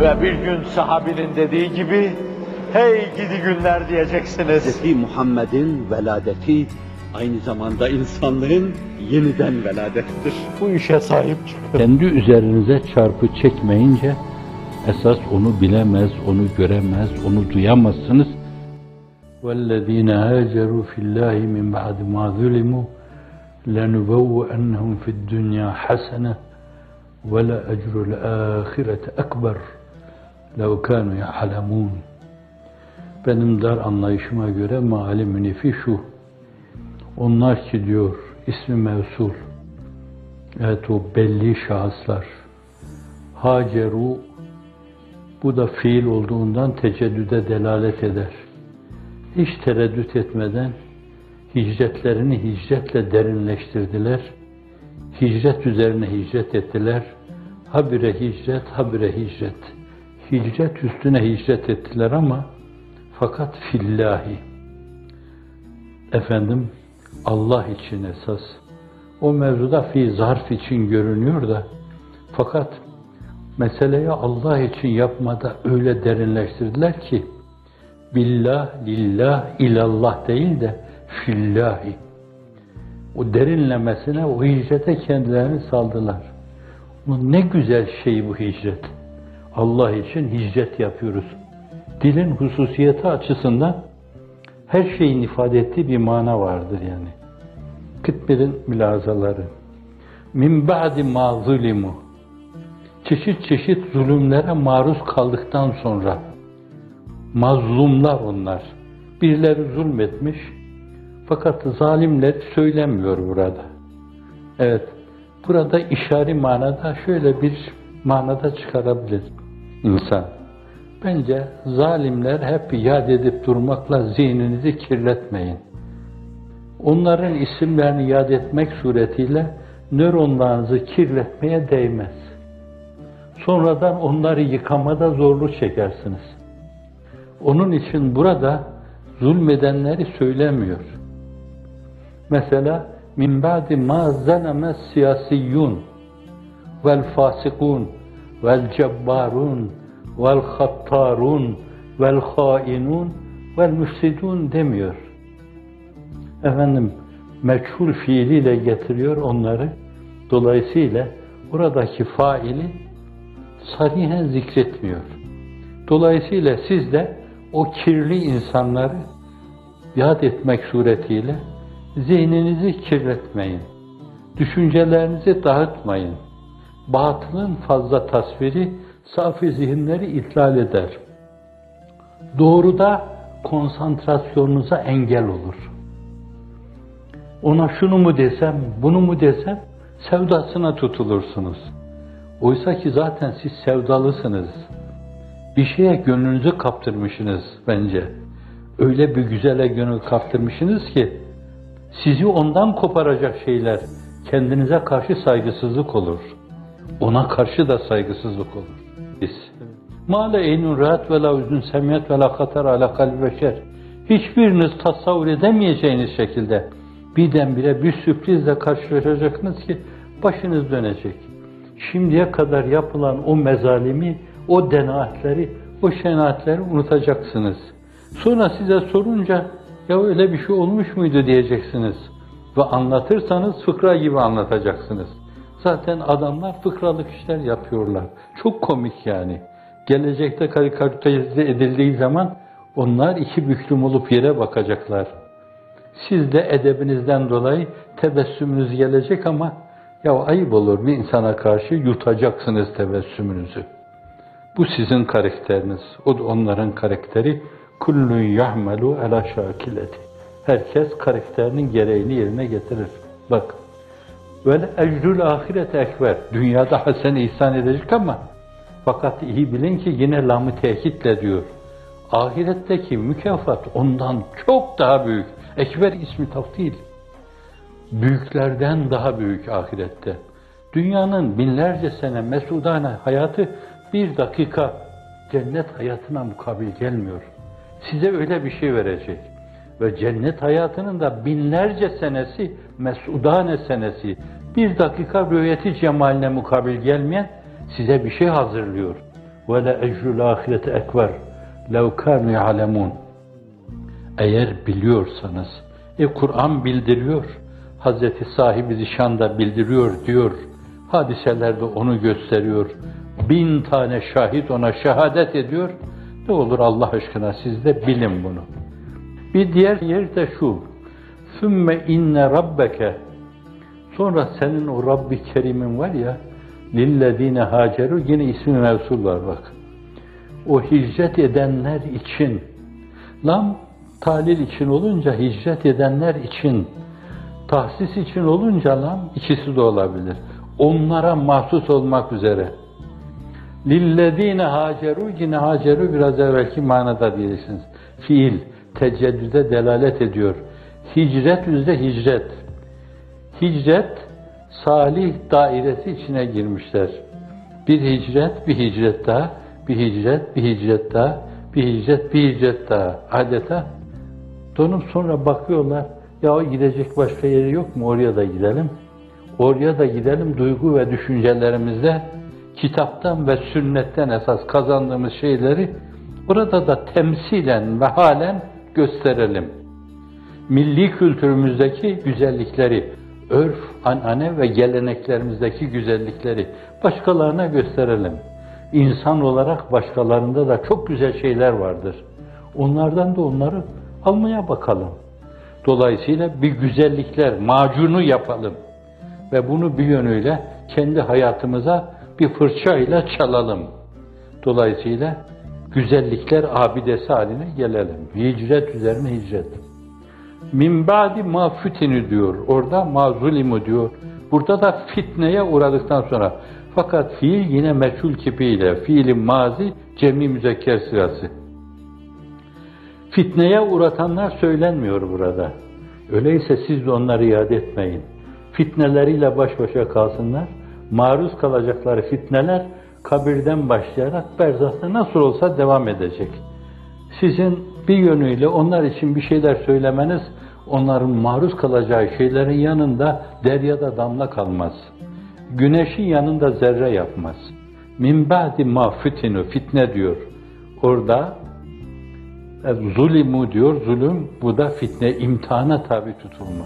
Ve bir gün sahabinin dediği gibi, hey gidi günler diyeceksiniz. Hz. Muhammed'in veladeti aynı zamanda insanlığın yeniden veladettir. Bu işe sahip çıkın. Kendi üzerinize çarpı çekmeyince esas onu bilemez, onu göremez, onu duyamazsınız. وَالَّذ۪ينَ هَاجَرُوا فِي اللّٰهِ مِنْ بَعْدِ مَا ظُلِمُوا لَنُبَوَّأَنَّهُمْ فِي الدُّنْيَا حَسَنَةً وَلَأَجْرُ الْآخِرَةِ أَكْبَرُ لَوْ كَانُوا يَعْلَمُونَ Benim dar anlayışıma göre maali münifi şu. Onlar ki diyor ismi mevsul. Evet o belli şahıslar. Haceru bu da fiil olduğundan teceddüde delalet eder. Hiç tereddüt etmeden hicretlerini hicretle derinleştirdiler. Hicret üzerine hicret ettiler. Habire hicret, habire hicret. Hicret üstüne hicret ettiler ama fakat fillahi. Efendim Allah için esas. O mevzuda fi zarf için görünüyor da fakat meseleyi Allah için yapmada öyle derinleştirdiler ki billah, lillah, ilallah değil de fillahi. O derinlemesine o hicrete kendilerini saldılar. Bu ne güzel şey bu hicret. Allah için hicret yapıyoruz. Dilin hususiyeti açısından her şeyin ifade ettiği bir mana vardır yani. Kıtmir'in mülazaları. Min ba'di ma zulimu. Çeşit çeşit zulümlere maruz kaldıktan sonra mazlumlar onlar. Birileri zulmetmiş fakat zalimler söylemiyor burada. Evet, burada işari manada şöyle bir manada çıkarabilir insan. Bence zalimler hep yad edip durmakla zihninizi kirletmeyin. Onların isimlerini yad etmek suretiyle nöronlarınızı kirletmeye değmez. Sonradan onları yıkamada zorluk çekersiniz. Onun için burada zulmedenleri söylemiyor. Mesela min ba'di ma zaname siyasiyyun vel fasikun vel cebbarun vel hattarun vel hainun vel müfsidun demiyor. Efendim meçhul fiiliyle getiriyor onları. Dolayısıyla buradaki faili sarihen zikretmiyor. Dolayısıyla siz de o kirli insanları yad etmek suretiyle zihninizi kirletmeyin. Düşüncelerinizi dağıtmayın. Batılın fazla tasviri safi zihinleri ihlal eder. Doğruda konsantrasyonunuza engel olur. Ona şunu mu desem, bunu mu desem, sevdasına tutulursunuz. Oysa ki zaten siz sevdalısınız. Bir şeye gönlünüzü kaptırmışsınız bence. Öyle bir güzele gönül kaptırmışsınız ki, sizi ondan koparacak şeyler kendinize karşı saygısızlık olur. Ona karşı da saygısızlık olur. Biz. Mâle eynun rahat ve la üzün semiyet ve la katar ala kalbi beşer. Hiçbiriniz tasavvur edemeyeceğiniz şekilde birdenbire bir sürprizle karşılaşacaksınız ki başınız dönecek. Şimdiye kadar yapılan o mezalimi, o denaatleri, o şenaatleri unutacaksınız. Sonra size sorunca ya öyle bir şey olmuş muydu diyeceksiniz. Ve anlatırsanız fıkra gibi anlatacaksınız. Zaten adamlar fıkralık işler yapıyorlar. Çok komik yani. Gelecekte karikatürize edildiği zaman onlar iki büklüm olup yere bakacaklar. Siz de edebinizden dolayı tebessümünüz gelecek ama ya ayıp olur bir insana karşı yutacaksınız tebessümünüzü. Bu sizin karakteriniz. O da onların karakteri. Kullun yahmelu ala şakileti. Herkes karakterinin gereğini yerine getirir. Bak. Ve ecrül ahirete ekber. Dünyada hasen ihsan edecek ama fakat iyi bilin ki yine lamı tekitle diyor. Ahiretteki mükafat ondan çok daha büyük. Ekber ismi taftil. Büyüklerden daha büyük ahirette. Dünyanın binlerce sene mesudane hayatı bir dakika cennet hayatına mukabil gelmiyor. Size öyle bir şey verecek. Ve cennet hayatının da binlerce senesi, mesudane senesi, bir dakika rüyeti cemaline mukabil gelmeyen size bir şey hazırlıyor. ve le ecrul ahireti ekber lev kânu ya'lemûn. Eğer biliyorsanız, e Kur'an bildiriyor, Hazreti sahibi zişan da bildiriyor diyor, hadiselerde onu gösteriyor, bin tane şahit ona şehadet ediyor, ne olur Allah aşkına siz de bilin bunu. Bir diğer yer de şu, ثُمَّ inne rabbeke Sonra senin o Rabbi Kerim'in var ya, lillezine haceru yine ismi mevsul var bak. O hicret edenler için, lam talil için olunca hicret edenler için, tahsis için olunca lam ikisi de olabilir. Onlara mahsus olmak üzere. Lillezine haceru yine haceru biraz evvelki manada diyeceksiniz. Fiil, teceddüde delalet ediyor. Hicret yüzde hicret. Hicret, salih dairesi içine girmişler. Bir hicret, bir hicret daha, bir hicret, bir hicret daha, bir hicret, bir hicret daha. Adeta donup sonra bakıyorlar, ya gidecek başka yeri yok mu? Oraya da gidelim. Oraya da gidelim duygu ve düşüncelerimizde kitaptan ve sünnetten esas kazandığımız şeyleri burada da temsilen ve halen gösterelim. Milli kültürümüzdeki güzellikleri, örf, anane ve geleneklerimizdeki güzellikleri başkalarına gösterelim. İnsan olarak başkalarında da çok güzel şeyler vardır. Onlardan da onları almaya bakalım. Dolayısıyla bir güzellikler, macunu yapalım. Ve bunu bir yönüyle kendi hayatımıza bir fırçayla çalalım. Dolayısıyla güzellikler abidesi haline gelelim. Hicret üzerine hicret. Min ba'di ma fütini diyor. Orada ma zulimu diyor. Burada da fitneye uğradıktan sonra. Fakat fiil yine meçhul kipiyle. Fiilin mazi cemi müzekker sırası. Fitneye uğratanlar söylenmiyor burada. Öyleyse siz de onları iade etmeyin. Fitneleriyle baş başa kalsınlar. Maruz kalacakları fitneler kabirden başlayarak berzahta nasıl olsa devam edecek. Sizin bir yönüyle onlar için bir şeyler söylemeniz onların maruz kalacağı şeylerin yanında deryada damla kalmaz. Güneşin yanında zerre yapmaz. Min ba'di ma fitinu fitne diyor. Orada e, zulimu diyor zulüm bu da fitne imtihana tabi tutulma.